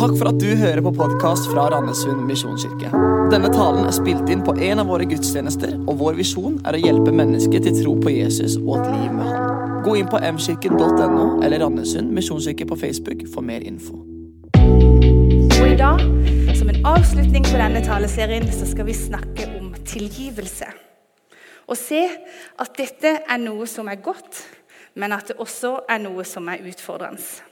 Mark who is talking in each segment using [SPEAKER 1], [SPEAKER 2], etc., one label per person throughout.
[SPEAKER 1] Takk for at du hører på podkast fra Randesund misjonskirke. Denne talen er spilt inn på en av våre gudstjenester, og vår visjon er å hjelpe mennesker til tro på Jesus og et liv med Han. Gå inn på mkirken.no eller Randesund misjonskirke på Facebook for mer info.
[SPEAKER 2] Og i dag, som en avslutning på denne taleserien, så skal vi snakke om tilgivelse. Og se at dette er noe som er godt, men at det også er noe som er utfordrende.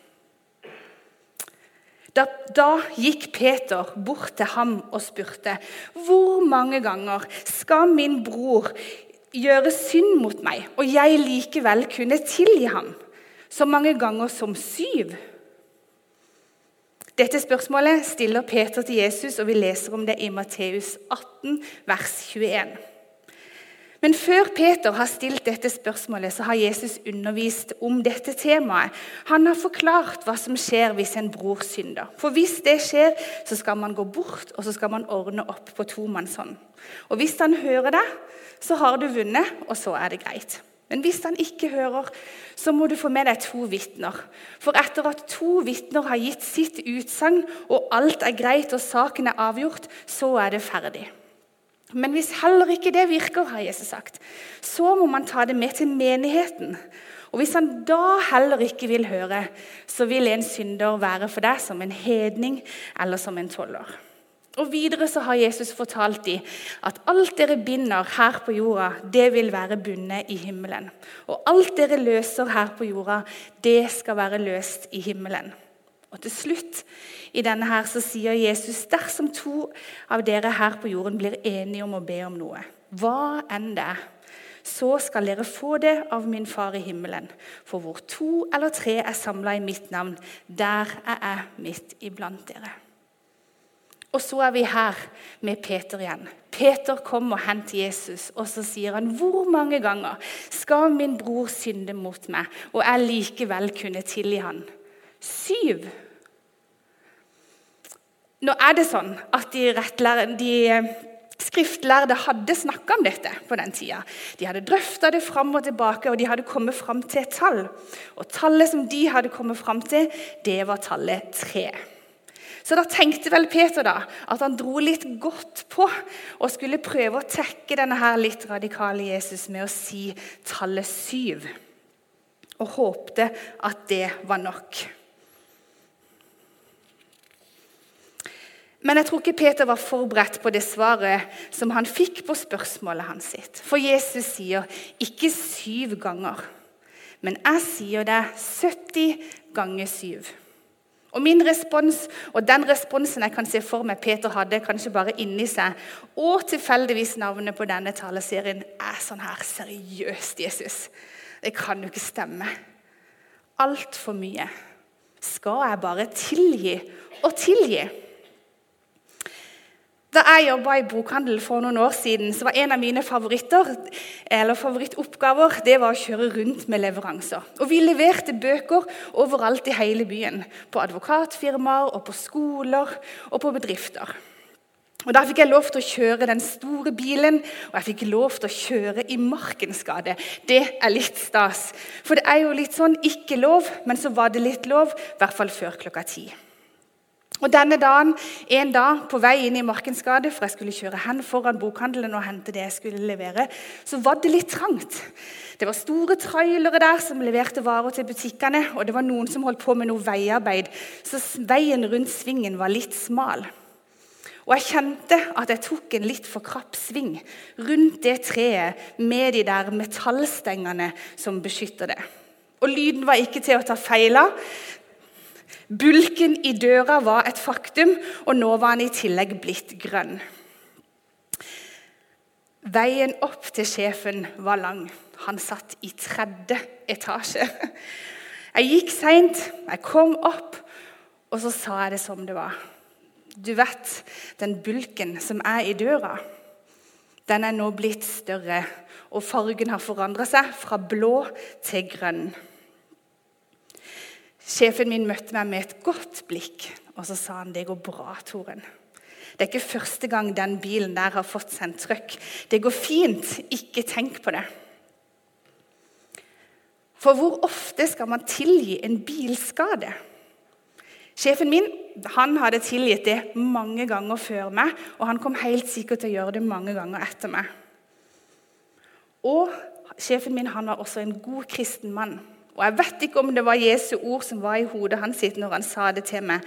[SPEAKER 2] Da, gikk Peter bort til ham og spurte, 'Hvor mange ganger skal min bror gjøre synd mot meg, og jeg likevel kunne tilgi ham?' 'Så mange ganger som syv?' Dette spørsmålet stiller Peter til Jesus, og vi leser om det i Matteus 18, vers 21. Men før Peter har stilt dette spørsmålet, så har Jesus undervist om dette temaet. Han har forklart hva som skjer hvis en bror synder. For hvis det skjer, så skal man gå bort og så skal man ordne opp på tomannshånd. Og hvis han hører det, så har du vunnet, og så er det greit. Men hvis han ikke hører, så må du få med deg to vitner. For etter at to vitner har gitt sitt utsagn, og alt er greit og saken er avgjort, så er det ferdig. Men hvis heller ikke det virker, har Jesus sagt, så må man ta det med til menigheten. Og Hvis han da heller ikke vil høre, så vil en synder være for deg som en hedning eller som en toller. Og Videre så har Jesus fortalt dem at alt dere binder her på jorda, det vil være bundet i himmelen. Og alt dere løser her på jorda, det skal være løst i himmelen. Og til slutt i denne her så sier Jesus dersom to av dere her på jorden blir enige om å be om noe, hva enn det så skal dere få det av min far i himmelen. For hvor to eller tre er samla i mitt navn, der er jeg midt iblant dere. Og så er vi her med Peter igjen. Peter kom og hentet Jesus, og så sier han, 'Hvor mange ganger skal min bror synde mot meg, og jeg likevel kunne tilgi han?' Syv. Nå er det sånn at de, de eh, skriftlærde hadde snakka om dette på den tida. De hadde drøfta det fram og tilbake, og de hadde kommet fram til et tall. Og tallet som de hadde kommet fram til, det var tallet tre. Så da tenkte vel Peter da at han dro litt godt på og skulle prøve å tekke denne her litt radikale Jesus med å si tallet syv. Og håpte at det var nok. Men jeg tror ikke Peter var forberedt på det svaret som han fikk på spørsmålet hans. sitt. For Jesus sier ikke syv ganger, men jeg sier det 70 ganger syv. Og min respons, og den responsen jeg kan se for meg Peter hadde kanskje bare inni seg, og tilfeldigvis navnet på denne taleserien, er sånn her Seriøst, Jesus. Det kan jo ikke stemme. Altfor mye. Skal jeg bare tilgi og tilgi? Da jeg jobba i bokhandel for noen år siden, så var en av mine favoritter, eller favorittoppgaver det var å kjøre rundt med leveranser. Og Vi leverte bøker overalt i hele byen. På advokatfirmaer, og på skoler og på bedrifter. Og Da fikk jeg lov til å kjøre den store bilen, og jeg fikk lov til å kjøre i Markensgade. Det er litt stas. For det er jo litt sånn ikke lov, men så var det litt lov, i hvert fall før klokka ti. Og denne dagen, En dag på vei inn i Markens gate, for jeg skulle kjøre hen foran bokhandelen og hente det jeg skulle levere, så var det litt trangt. Det var store trailere der som leverte varer til butikkene, og det var noen som holdt på med noe veiarbeid, så veien rundt svingen var litt smal. Og jeg kjente at jeg tok en litt for krapp sving rundt det treet med de der metallstengene som beskytter det. Og lyden var ikke til å ta feil av. Bulken i døra var et faktum, og nå var han i tillegg blitt grønn. Veien opp til sjefen var lang. Han satt i tredje etasje. Jeg gikk seint, jeg kom opp, og så sa jeg det som det var. Du vet, den bulken som er i døra, den er nå blitt større, og fargen har forandra seg fra blå til grønn. Sjefen min møtte meg med et godt blikk, og så sa han det går bra, Toren. Det er ikke første gang den bilen der har fått seg en trøkk. Det går fint, ikke tenk på det. For hvor ofte skal man tilgi en bilskade? Sjefen min han hadde tilgitt det mange ganger før meg, og han kom helt sikkert til å gjøre det mange ganger etter meg. Og sjefen min han var også en god kristen mann. Og Jeg vet ikke om det var Jesu ord som var i hodet hans når han sa det til meg,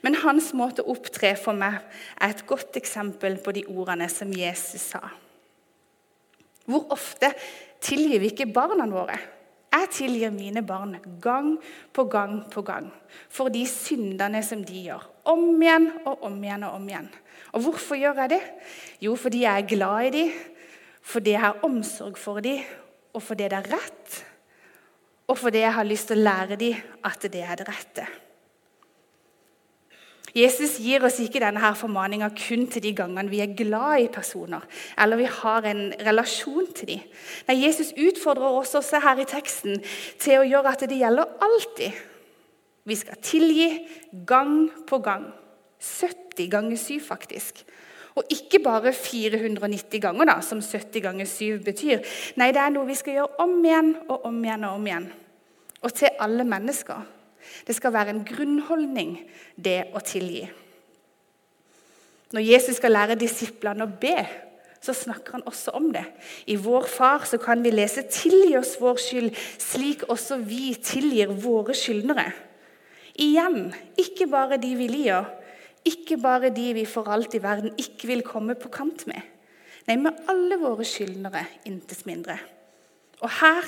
[SPEAKER 2] men hans måte å opptre for meg er et godt eksempel på de ordene som Jesus sa. Hvor ofte tilgir vi ikke barna våre? Jeg tilgir mine barn gang på gang på gang for de syndene som de gjør. Om igjen og om igjen og om igjen. Og hvorfor gjør jeg det? Jo, fordi jeg er glad i dem, fordi jeg har omsorg for dem, og fordi det er rett og fordi jeg har lyst til å lære dem at det er det rette. Jesus gir oss ikke denne her formaninga kun til de gangene vi er glad i personer, eller vi har en relasjon til dem. Nei, Jesus utfordrer oss også her i teksten til å gjøre at det gjelder alltid. Vi skal tilgi gang på gang. 70 ganger 7, faktisk. Og ikke bare 490 ganger, da, som 70 ganger 7 betyr. Nei, det er noe vi skal gjøre om igjen og om igjen og om igjen. Og til alle mennesker. Det skal være en grunnholdning, det å tilgi. Når Jesus skal lære disiplene å be, så snakker han også om det. I Vår Far så kan vi lese 'Tilgi oss vår skyld, slik også vi tilgir våre skyldnere'. Igjen, ikke bare de vi lier, ikke bare de vi for alt i verden ikke vil komme på kant med. Nei, med alle våre skyldnere, intet mindre. Og her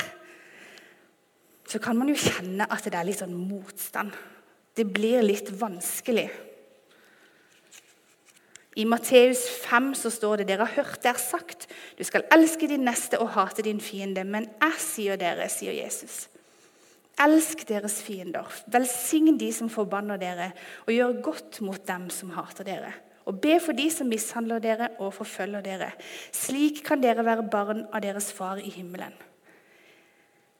[SPEAKER 2] så kan man jo kjenne at det er litt sånn motstand. Det blir litt vanskelig. I Matteus 5 så står det dere har hørt det er sagt, du skal elske din neste og hate din fiende. Men jeg sier dere, sier Jesus. Elsk deres fiender, velsign de som forbanner dere, og gjør godt mot dem som hater dere. Og be for de som mishandler dere og forfølger dere. Slik kan dere være barn av deres far i himmelen.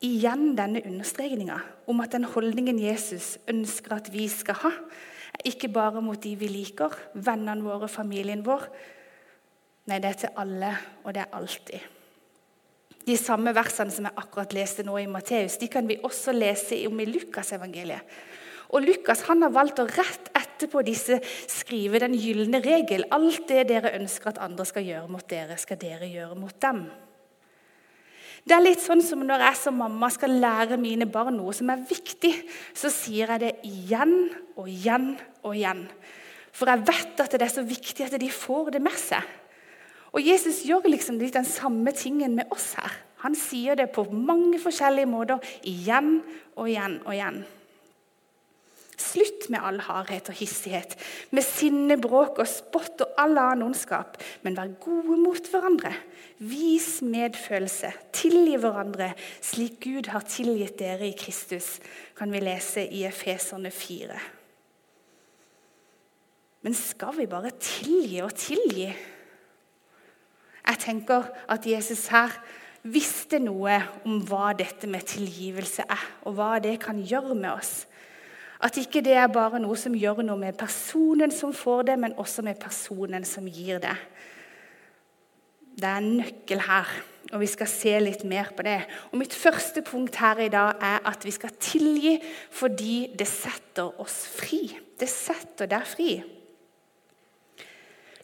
[SPEAKER 2] Igjen denne understrekninga om at den holdningen Jesus ønsker at vi skal ha, er ikke bare mot de vi liker, vennene våre, familien vår. Nei, det er til alle, og det er alltid. De samme versene som jeg akkurat leste nå i Matteus, de kan vi også lese om i Lukasevangeliet. Og Lukas han har valgt å rett etterpå disse skrive den gylne regel. Alt det dere ønsker at andre skal gjøre mot dere, skal dere gjøre mot dem. Det er litt sånn som når jeg som mamma skal lære mine barn noe som er viktig, så sier jeg det igjen og igjen og igjen. For jeg vet at det er så viktig at de får det med seg. Og Jesus gjør liksom litt den samme tingen med oss her. Han sier det på mange forskjellige måter igjen og igjen og igjen. Slutt med all hardhet og hissighet, med sinne, bråk og spott og all annen ondskap, men vær gode mot hverandre. Vis medfølelse, tilgi hverandre slik Gud har tilgitt dere i Kristus, kan vi lese i Efeserne 4. Men skal vi bare tilgi og tilgi? Jeg tenker at Jesus her visste noe om hva dette med tilgivelse er, og hva det kan gjøre med oss. At ikke det er bare noe som gjør noe med personen som får det, men også med personen som gir det. Det er en nøkkel her, og vi skal se litt mer på det. Og Mitt første punkt her i dag er at vi skal tilgi fordi det setter oss fri. Det setter deg fri.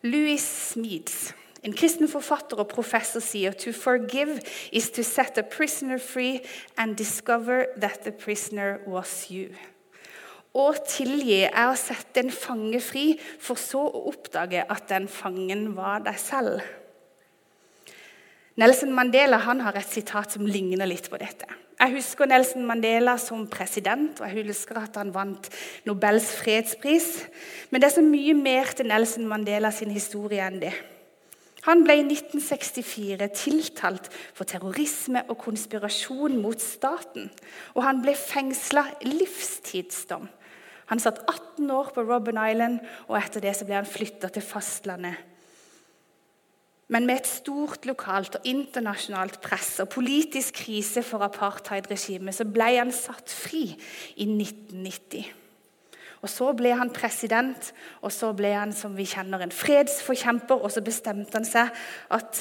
[SPEAKER 2] Louis Smeeds en kristen forfatter og professor sier «To forgive is to set a prisoner free and discover that the prisoner was you». Å tilgi er å sette en fange fri, for så å oppdage at den fangen var deg selv. Nelson Mandela har et sitat som ligner litt på dette. Jeg husker Nelson Mandela som president, og jeg husker at han vant Nobels fredspris. Men det er så mye mer til Nelson Mandela sin historie enn det. Han ble i 1964 tiltalt for terrorisme og konspirasjon mot staten. Og han ble fengsla livstidsdom. Han satt 18 år på Robben Island, og etter det ble han flytta til fastlandet. Men med et stort lokalt og internasjonalt press og politisk krise for apartheidregimet så ble han satt fri i 1990. Og Så ble han president, og så ble han som vi kjenner en fredsforkjemper. Og så bestemte han seg at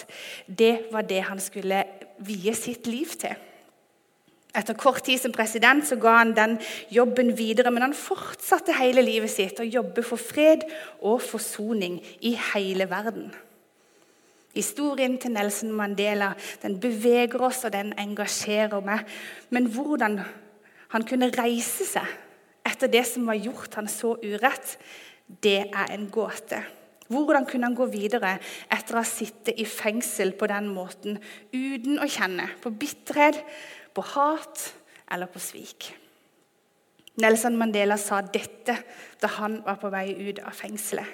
[SPEAKER 2] det var det han skulle vie sitt liv til. Etter kort tid som president så ga han den jobben videre, men han fortsatte hele livet sitt å jobbe for fred og forsoning i hele verden. Historien til Nelson Mandela den beveger oss og den engasjerer meg. Men hvordan han kunne reise seg etter det som var gjort han så urett, det er en gåte. Hvordan kunne han gå videre etter å ha sittet i fengsel på den måten uten å kjenne på bitterhet, på hat eller på svik? Nelson Mandela sa dette da han var på vei ut av fengselet.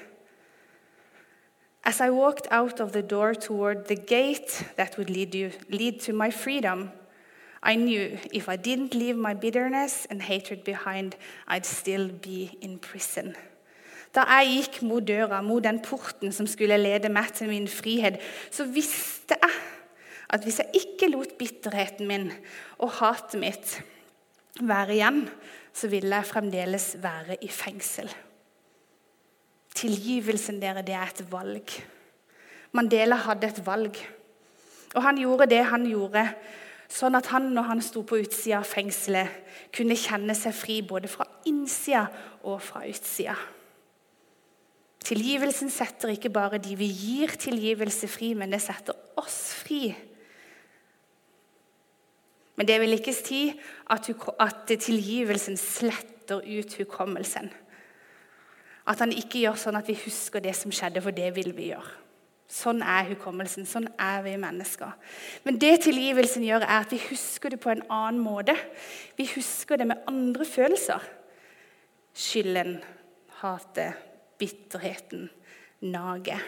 [SPEAKER 2] As I walked out of the door toward the gate that would lead, you, lead to my freedom, I knew if I didn't leave my bitterness and hatred behind, I'd still be in prison. Da jeg gikk mot døra, mot den porten som skulle lede meg til min frihet, så visste jeg at hvis jeg ikke lot bitterheten min og hatet mitt være igjen, så ville jeg fremdeles være i fengsel. Tilgivelsen dere, det er et valg. Mandela hadde et valg. Og han gjorde det han gjorde, sånn at han, når han sto på utsida av fengselet, kunne kjenne seg fri både fra innsida og fra utsida. Tilgivelsen setter ikke bare de vi gir tilgivelse, fri, men det setter oss fri. Men det vil ikke si at, at tilgivelsen sletter ut hukommelsen. At han ikke gjør sånn at vi husker det som skjedde, for det vil vi gjøre. Sånn er hukommelsen. Sånn er vi mennesker. Men det tilgivelsen gjør, er at vi husker det på en annen måte. Vi husker det med andre følelser. Skylden, hatet, bitterheten, naget.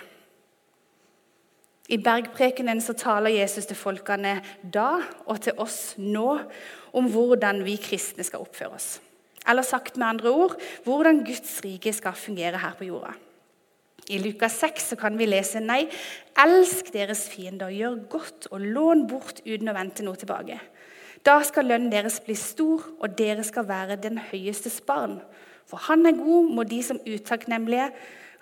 [SPEAKER 2] I bergprekenen så taler Jesus til folkene da og til oss nå om hvordan vi kristne skal oppføre oss. Eller sagt med andre ord hvordan Guds rike skal fungere her på jorda. I Lukas 6 så kan vi lese nei, elsk deres fiender, gjør godt og lån bort uten å vente noe tilbake. Da skal lønnen deres bli stor, og dere skal være den høyestes barn. For han er god mot de som utakknemlige.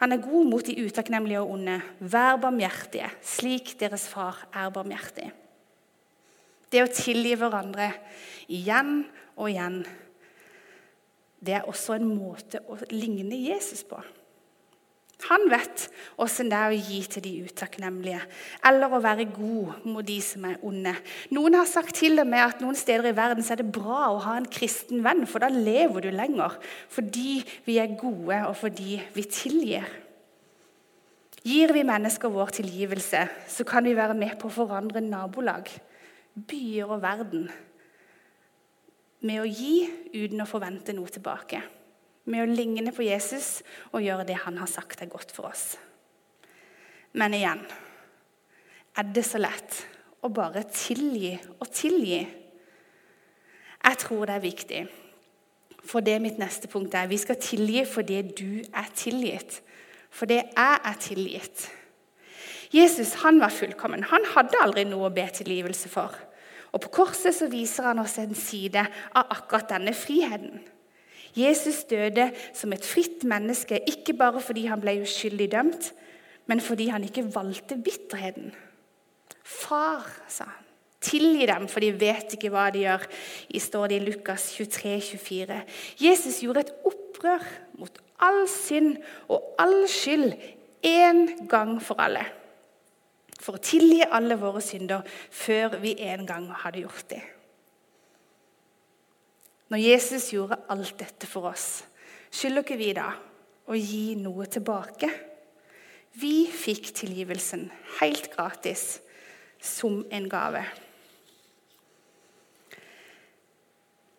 [SPEAKER 2] Han er god mot de utakknemlige og onde. Vær barmhjertige, slik deres far er barmhjertig. Det å tilgi hverandre igjen og igjen det er også en måte å ligne Jesus på. Han vet åssen det er å gi til de utakknemlige, eller å være god mot de som er onde. Noen har sagt til og med at noen steder i verden er det bra å ha en kristen venn, for da lever du lenger. Fordi vi er gode, og fordi vi tilgir. Gir vi mennesker vår tilgivelse, så kan vi være med på å forandre nabolag, byer og verden med å gi uten å forvente noe tilbake. Med å ligne på Jesus og gjøre det han har sagt er godt for oss. Men igjen er det så lett å bare tilgi og tilgi. Jeg tror det er viktig. For det mitt neste punkt er vi skal tilgi fordi du er tilgitt. Fordi jeg er tilgitt. Jesus han var fullkommen. Han hadde aldri noe å be tilgivelse for. Og På korset så viser han oss en side av akkurat denne friheten. Jesus døde som et fritt menneske, ikke bare fordi han ble uskyldig dømt, men fordi han ikke valgte bitterheten. Far, sa han, tilgi dem, for de vet ikke hva de gjør. I står det i Lukas 23, 24. Jesus gjorde et opprør mot all synd og all skyld en gang for alle for å tilgi alle våre synder før vi en gang hadde gjort det. Når Jesus gjorde alt dette for oss, skylder ikke vi da å gi noe tilbake? Vi fikk tilgivelsen helt gratis, som en gave.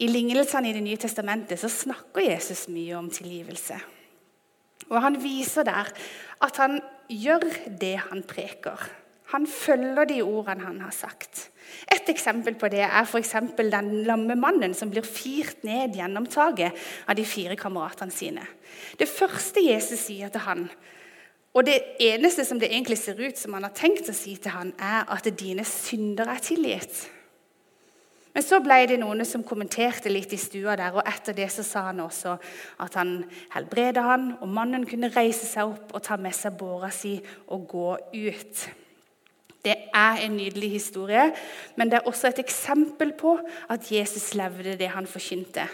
[SPEAKER 2] I lignelsene i Det nye testamentet så snakker Jesus mye om tilgivelse. Og Han viser der at han gjør det han preker. Han følger de ordene han har sagt. Et eksempel på det er for den lamme mannen som blir firt ned gjennom taket av de fire kameratene sine. Det første Jesus sier til han, og det eneste som det egentlig ser ut som han har tenkt å si til han, er at dine synder er tilgitt. Men så ble det noen som kommenterte litt i stua der, og etter det så sa han også at han helbreda han, og mannen kunne reise seg opp og ta med seg båra si og gå ut. Det er en nydelig historie, men det er også et eksempel på at Jesus levde det han forkynte.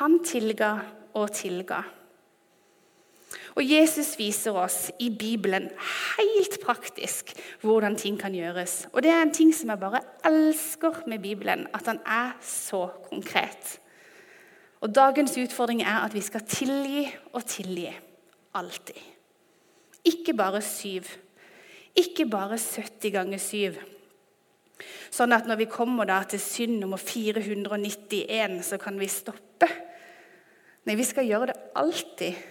[SPEAKER 2] Han tilga og tilga. Og Jesus viser oss i Bibelen helt praktisk hvordan ting kan gjøres. Og det er en ting som jeg bare elsker med Bibelen, at den er så konkret. Og dagens utfordring er at vi skal tilgi og tilgi. Alltid. Ikke bare syv. Ikke bare 70 ganger 7. Sånn at når vi kommer til synd nummer 491, så kan vi stoppe. Nei, vi skal gjøre det alltid.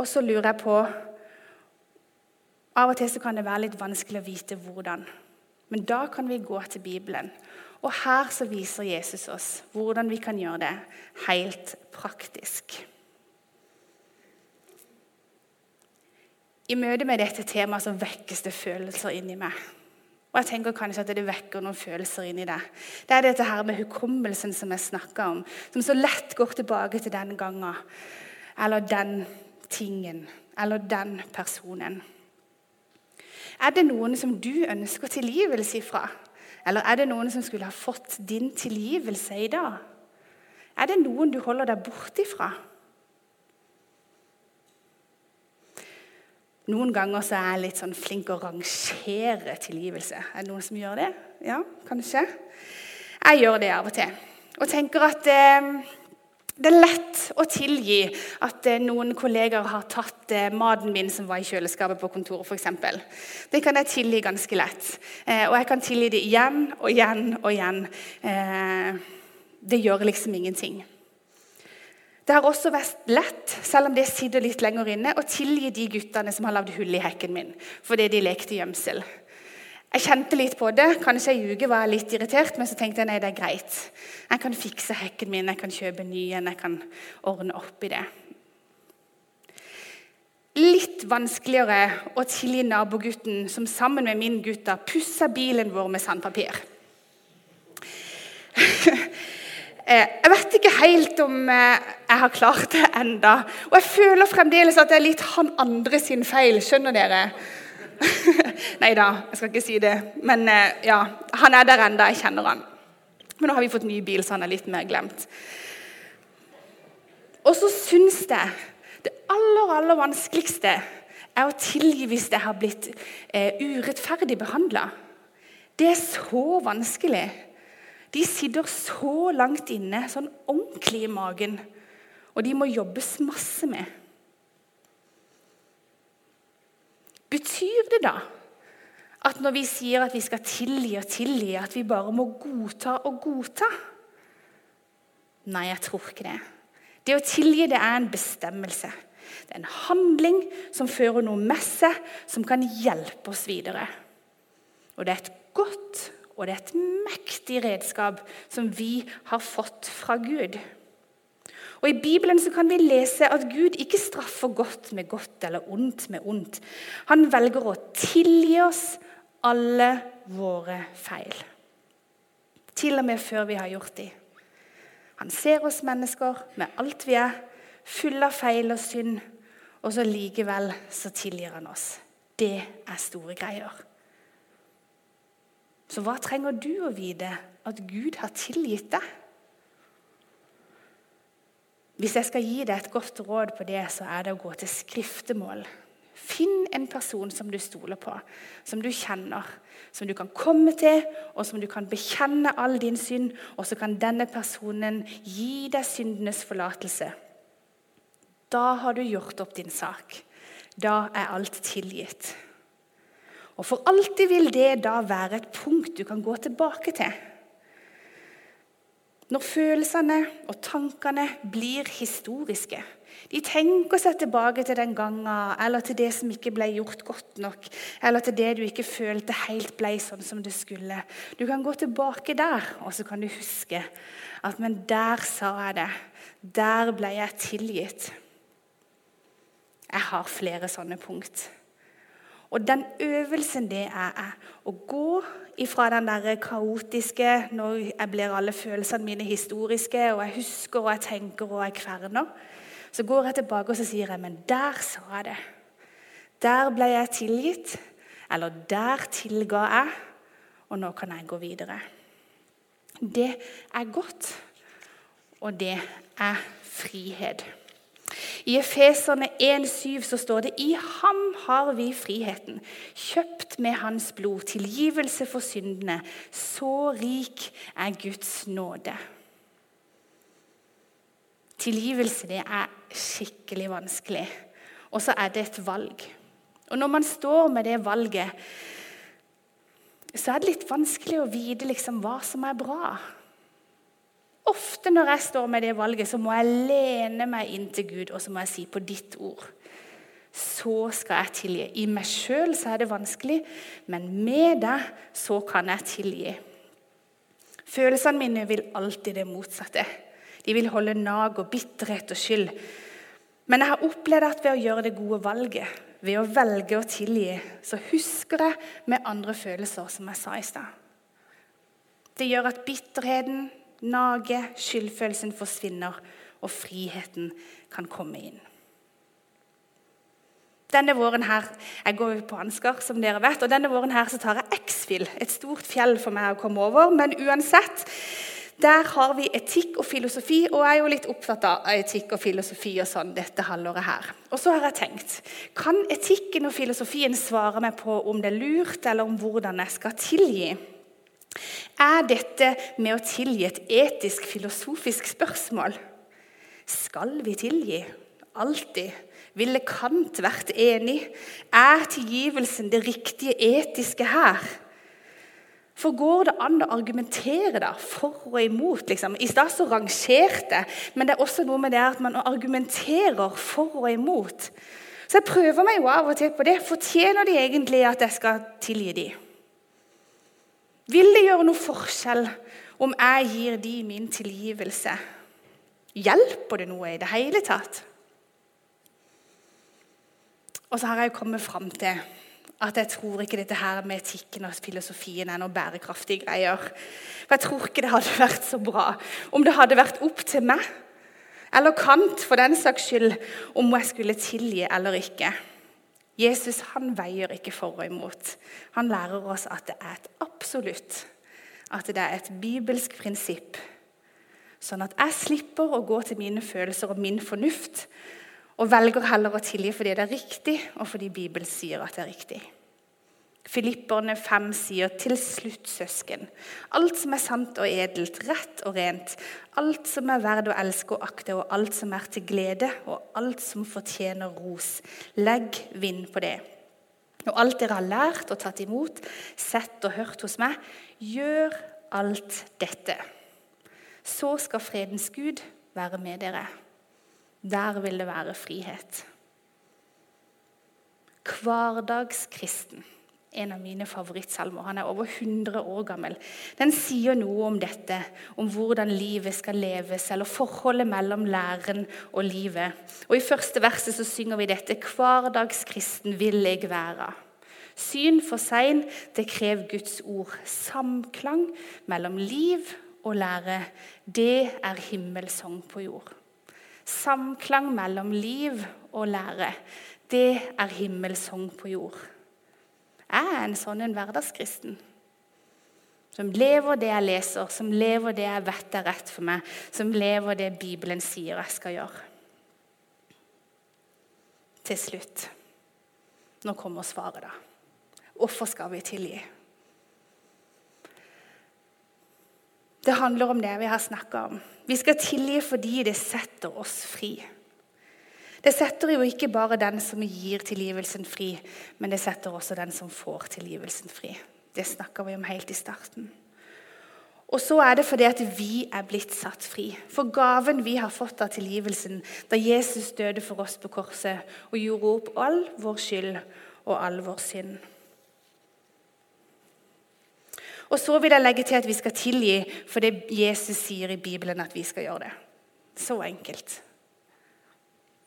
[SPEAKER 2] Og så lurer jeg på Av og til kan det være litt vanskelig å vite hvordan. Men da kan vi gå til Bibelen. Og her så viser Jesus oss hvordan vi kan gjøre det helt praktisk. I møte med dette temaet så vekkes det følelser inni meg. Og jeg tenker kanskje at det vekker noen følelser inni deg. Det er dette her med hukommelsen som jeg snakka om, som så lett går tilbake til den gangen. Eller den tingen eller den personen. Er det noen som du ønsker tilgivelse ifra? Eller er det noen som skulle ha fått din tilgivelse i dag? Er det noen du holder deg bort ifra? Noen ganger så er jeg litt sånn flink å rangere tilgivelse. Er det noen som gjør det? Ja, kanskje? Jeg gjør det av og til. Og tenker at eh, det er lett å tilgi at eh, noen kolleger har tatt eh, maten min som var i kjøleskapet på kontoret. Eksempel. det kan jeg tilgi ganske lett. Eh, og jeg kan tilgi det igjen og igjen og igjen. Det gjør liksom ingenting. Det har også vært lett, selv om det sitter litt lenger inne, å tilgi de guttene som har lagd hull i hekken min fordi de lekte gjemsel. Jeg kjente litt på det. Kanskje jeg ljuger, var litt irritert, men så tenkte jeg nei, det er greit. Jeg kan fikse hekken min, jeg kan kjøpe ny en, jeg kan ordne opp i det. Litt vanskeligere å tilgi nabogutten som sammen med min gutt pussa bilen vår med sandpapir. Eh, jeg vet ikke helt om eh, jeg har klart det enda. Og jeg føler fremdeles at det er litt han andre sin feil. Skjønner dere? Nei da, jeg skal ikke si det. Men eh, ja, han er der enda, jeg kjenner han. Men nå har vi fått ny bil, så han er litt mer glemt. Og så syns jeg det aller, aller vanskeligste er å tilgi hvis jeg har blitt eh, urettferdig behandla. Det er så vanskelig. De sitter så langt inne, sånn ordentlig i magen. Og de må jobbes masse med. Betyr det da at når vi sier at vi skal tilgi og tilgi, at vi bare må godta og godta? Nei, jeg tror ikke det. Det å tilgi det er en bestemmelse. Det er en handling som fører noe med seg, som kan hjelpe oss videre. Og det er et godt og det er et mektig redskap som vi har fått fra Gud. Og I Bibelen så kan vi lese at Gud ikke straffer godt med godt eller ondt med ondt. Han velger å tilgi oss alle våre feil. Til og med før vi har gjort dem. Han ser oss mennesker med alt vi er, fulle av feil og synd, og så likevel så tilgir han oss. Det er store greier. Så hva trenger du å vite at Gud har tilgitt deg? Hvis jeg skal gi deg et godt råd på det, så er det å gå til skriftemål. Finn en person som du stoler på, som du kjenner, som du kan komme til, og som du kan bekjenne all din synd, og så kan denne personen gi deg syndenes forlatelse. Da har du gjort opp din sak. Da er alt tilgitt. Og for alltid vil det da være et punkt du kan gå tilbake til. Når følelsene og tankene blir historiske. De tenker seg tilbake til den gangen, eller til det som ikke ble gjort godt nok, eller til det du ikke følte helt ble sånn som det skulle. Du kan gå tilbake der, og så kan du huske at Men der sa jeg det. Der ble jeg tilgitt. Jeg har flere sånne punkt. Og den øvelsen det er, å gå ifra den der kaotiske Når jeg blir alle følelsene mine historiske, og jeg husker og jeg tenker og jeg kverner. Så går jeg tilbake og så sier jeg, men der sa jeg det. Der ble jeg tilgitt. Eller 'der tilga jeg, og nå kan jeg gå videre'. Det er godt, og det er frihet. I Efeserne 1,7 så står det i ham har vi friheten, kjøpt med hans blod, tilgivelse for syndene. Så rik er Guds nåde. Tilgivelse det er skikkelig vanskelig, og så er det et valg. Og Når man står med det valget, så er det litt vanskelig å vite liksom hva som er bra. Ofte når jeg står med det valget, så må jeg lene meg inn til Gud og så må jeg si på ditt ord. Så skal jeg tilgi. I meg sjøl er det vanskelig, men med deg så kan jeg tilgi. Følelsene mine vil alltid det motsatte. De vil holde nag og bitterhet og skyld. Men jeg har opplevd at ved å gjøre det gode valget, ved å velge å tilgi, så husker jeg med andre følelser, som jeg sa i stad. Det gjør at bitterheten, naget, skyldfølelsen forsvinner, og friheten kan komme inn. Denne våren her, Jeg går på Ansgar, som dere vet, og denne våren her så tar jeg X-Fill. Et stort fjell for meg å komme over. Men uansett, der har vi etikk og filosofi, og jeg er jo litt opptatt av etikk og filosofi og sånn dette halvåret her. Og så har jeg tenkt Kan etikken og filosofien svare meg på om det er lurt, eller om hvordan jeg skal tilgi? Er dette med å tilgi et etisk, filosofisk spørsmål? Skal vi tilgi? Alltid? Ville Kant vært enig? Er tilgivelsen det riktige etiske her? For går det an å argumentere da, for og imot? Liksom? I stad så rangerte men det er også noe med det at man argumenterer for og imot. Så jeg prøver meg jo av og til på det. Fortjener de egentlig at jeg skal tilgi dem? Vil det gjøre noe forskjell om jeg gir de min tilgivelse? Hjelper det noe i det hele tatt? Og så har jeg kommet fram til at jeg tror ikke dette her med etikken og filosofien er noen bærekraftige greier. For Jeg tror ikke det hadde vært så bra om det hadde vært opp til meg, eller Kant for den saks skyld, om jeg skulle tilgi eller ikke. Jesus han veier ikke for og imot. Han lærer oss at det er et absolutt, at det er et bibelsk prinsipp. Sånn at jeg slipper å gå til mine følelser og min fornuft, og velger heller å tilgi fordi det er riktig, og fordi Bibelen sier at det er riktig. Filipperne 5 sier til slutt, søsken, alt som er sant og edelt, rett og rent, alt som er verd å elske og akte, og alt som er til glede, og alt som fortjener ros, legg vind på det. Og alt dere har lært og tatt imot, sett og hørt hos meg, gjør alt dette. Så skal fredens Gud være med dere. Der vil det være frihet. Hverdagskristen. En av mine favorittsalmer. Han er over 100 år gammel. Den sier noe om dette, om hvordan livet skal leves, eller forholdet mellom læren og livet. Og I første verset så synger vi dette. Hverdagskristen vil jeg være. Syn for sein, det krever Guds ord. Samklang mellom liv og lære, det er himmelsong på jord. Samklang mellom liv og lære. Det er himmelsong på jord. Jeg er en sånn en hverdagskristen. Som lever det jeg leser, som lever det jeg vet er rett for meg, som lever det Bibelen sier jeg skal gjøre. Til slutt Nå kommer svaret, da. Hvorfor skal vi tilgi? Det handler om det vi har snakka om. Vi skal tilgi fordi det setter oss fri. Det setter jo ikke bare den som gir tilgivelsen fri, men det setter også den som får tilgivelsen fri. Det snakka vi om helt i starten. Og så er det fordi at vi er blitt satt fri. For gaven vi har fått av tilgivelsen da Jesus døde for oss på korset og gjorde opp all vår skyld og all vår synd. Og så vil jeg legge til at vi skal tilgi for det Jesus sier i Bibelen at vi skal gjøre det. Så enkelt.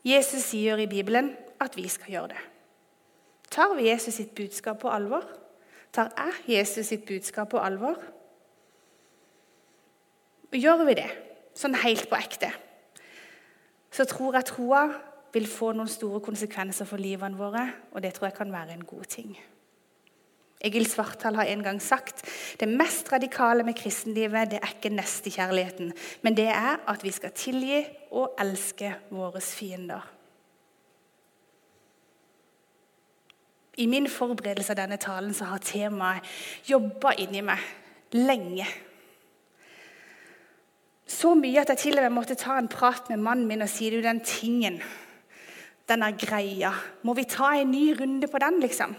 [SPEAKER 2] Jesus sier i Bibelen at vi skal gjøre det. Tar vi Jesus sitt budskap på alvor? Tar jeg Jesus sitt budskap på alvor? Gjør vi det, sånn helt på ekte, så tror jeg troa vil få noen store konsekvenser for livene våre, og det tror jeg kan være en god ting. Egil Svartdal har en gang sagt det mest radikale med kristenlivet det er ikke nestekjærligheten, men det er at vi skal tilgi og elske våre fiender. I min forberedelse av denne talen så har temaet jobba inni meg lenge. Så mye at jeg til og med måtte ta en prat med mannen min og si du, den tingen, den er greia, må vi ta en ny runde på den, liksom?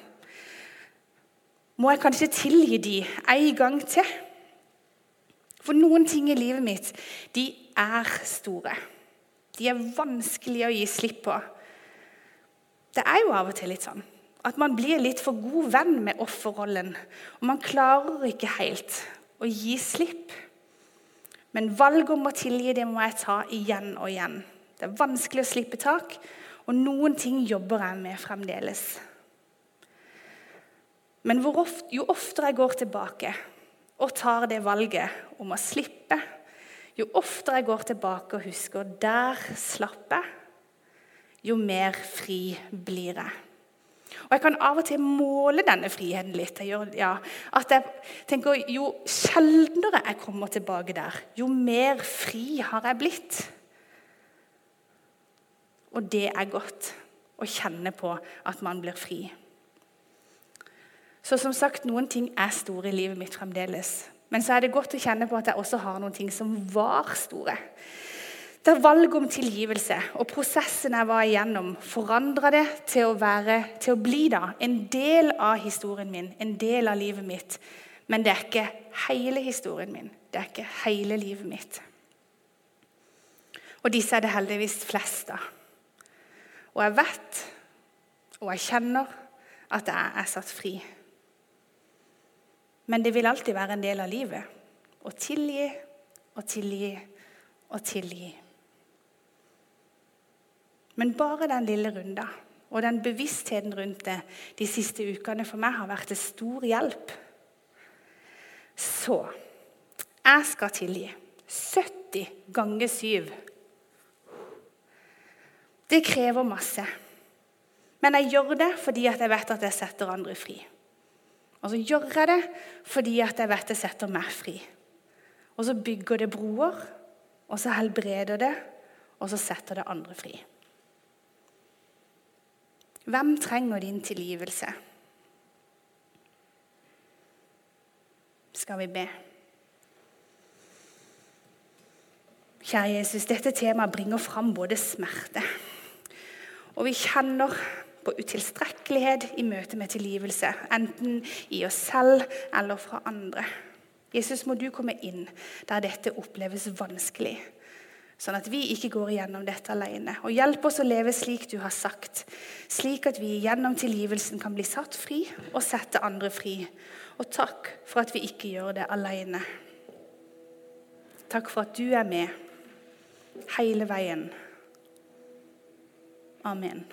[SPEAKER 2] Må jeg kanskje tilgi de en gang til? For noen ting i livet mitt, de er store. De er vanskelige å gi slipp på. Det er jo av og til litt sånn at man blir litt for god venn med offerrollen. Og man klarer ikke helt å gi slipp. Men valget om å tilgi det må jeg ta igjen og igjen. Det er vanskelig å slippe tak, og noen ting jobber jeg med fremdeles. Men ofte, jo oftere jeg går tilbake og tar det valget om å slippe, jo oftere jeg går tilbake og husker der slapp jeg, jo mer fri blir jeg. Og Jeg kan av og til måle denne friheten litt. Jeg gjør, ja, at jeg tenker Jo sjeldnere jeg kommer tilbake der, jo mer fri har jeg blitt. Og det er godt å kjenne på at man blir fri. Så som sagt, noen ting er store i livet mitt fremdeles. Men så er det godt å kjenne på at jeg også har noen ting som var store. Det er valg om tilgivelse, og prosessen jeg var igjennom, forandra det til å, være, til å bli da, en del av historien min, en del av livet mitt. Men det er ikke hele historien min. Det er ikke hele livet mitt. Og disse er det heldigvis flest av. Og jeg vet, og jeg kjenner, at jeg er satt fri. Men det vil alltid være en del av livet å tilgi og tilgi og tilgi. Men bare den lille runda og den bevisstheten rundt det de siste ukene for meg har vært til stor hjelp. Så jeg skal tilgi 70 ganger 7. Det krever masse. Men jeg gjør det fordi jeg vet at jeg setter andre fri. Og så gjør jeg det fordi jeg vet jeg setter meg fri. Og så bygger det broer, og så helbreder det, og så setter det andre fri. Hvem trenger din tilgivelse? Skal vi be? Kjære Jesus, dette temaet bringer fram både smerte Og vi kjenner på utilstrekkelighet i møte med tilgivelse, enten i oss selv eller fra andre. Jesus, må du komme inn der dette oppleves vanskelig sånn at vi ikke går igjennom dette alene. Og hjelp oss å leve slik du har sagt, slik at vi gjennom tilgivelsen kan bli satt fri og sette andre fri. Og takk for at vi ikke gjør det alene. Takk for at du er med hele veien. Amen.